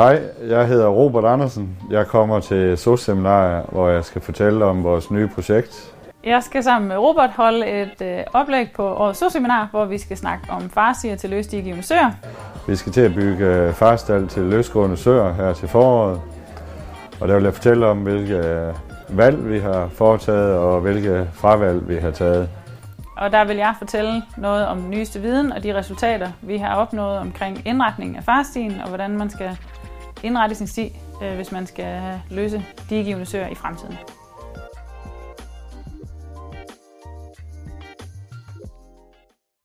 Hej, jeg hedder Robert Andersen. Jeg kommer til SOS-seminariet, hvor jeg skal fortælle om vores nye projekt. Jeg skal sammen med Robert holde et øh, oplæg på årets SOS-seminar, hvor vi skal snakke om farsiger til løsdigivende søer. Vi skal til at bygge farstal til løsgående søer her til foråret. Og der vil jeg fortælle om, hvilke valg vi har foretaget og hvilke fravalg vi har taget. Og der vil jeg fortælle noget om den nyeste viden og de resultater, vi har opnået omkring indretningen af farstien og hvordan man skal indrette sin sti, øh, hvis man skal løse digivende søer i fremtiden.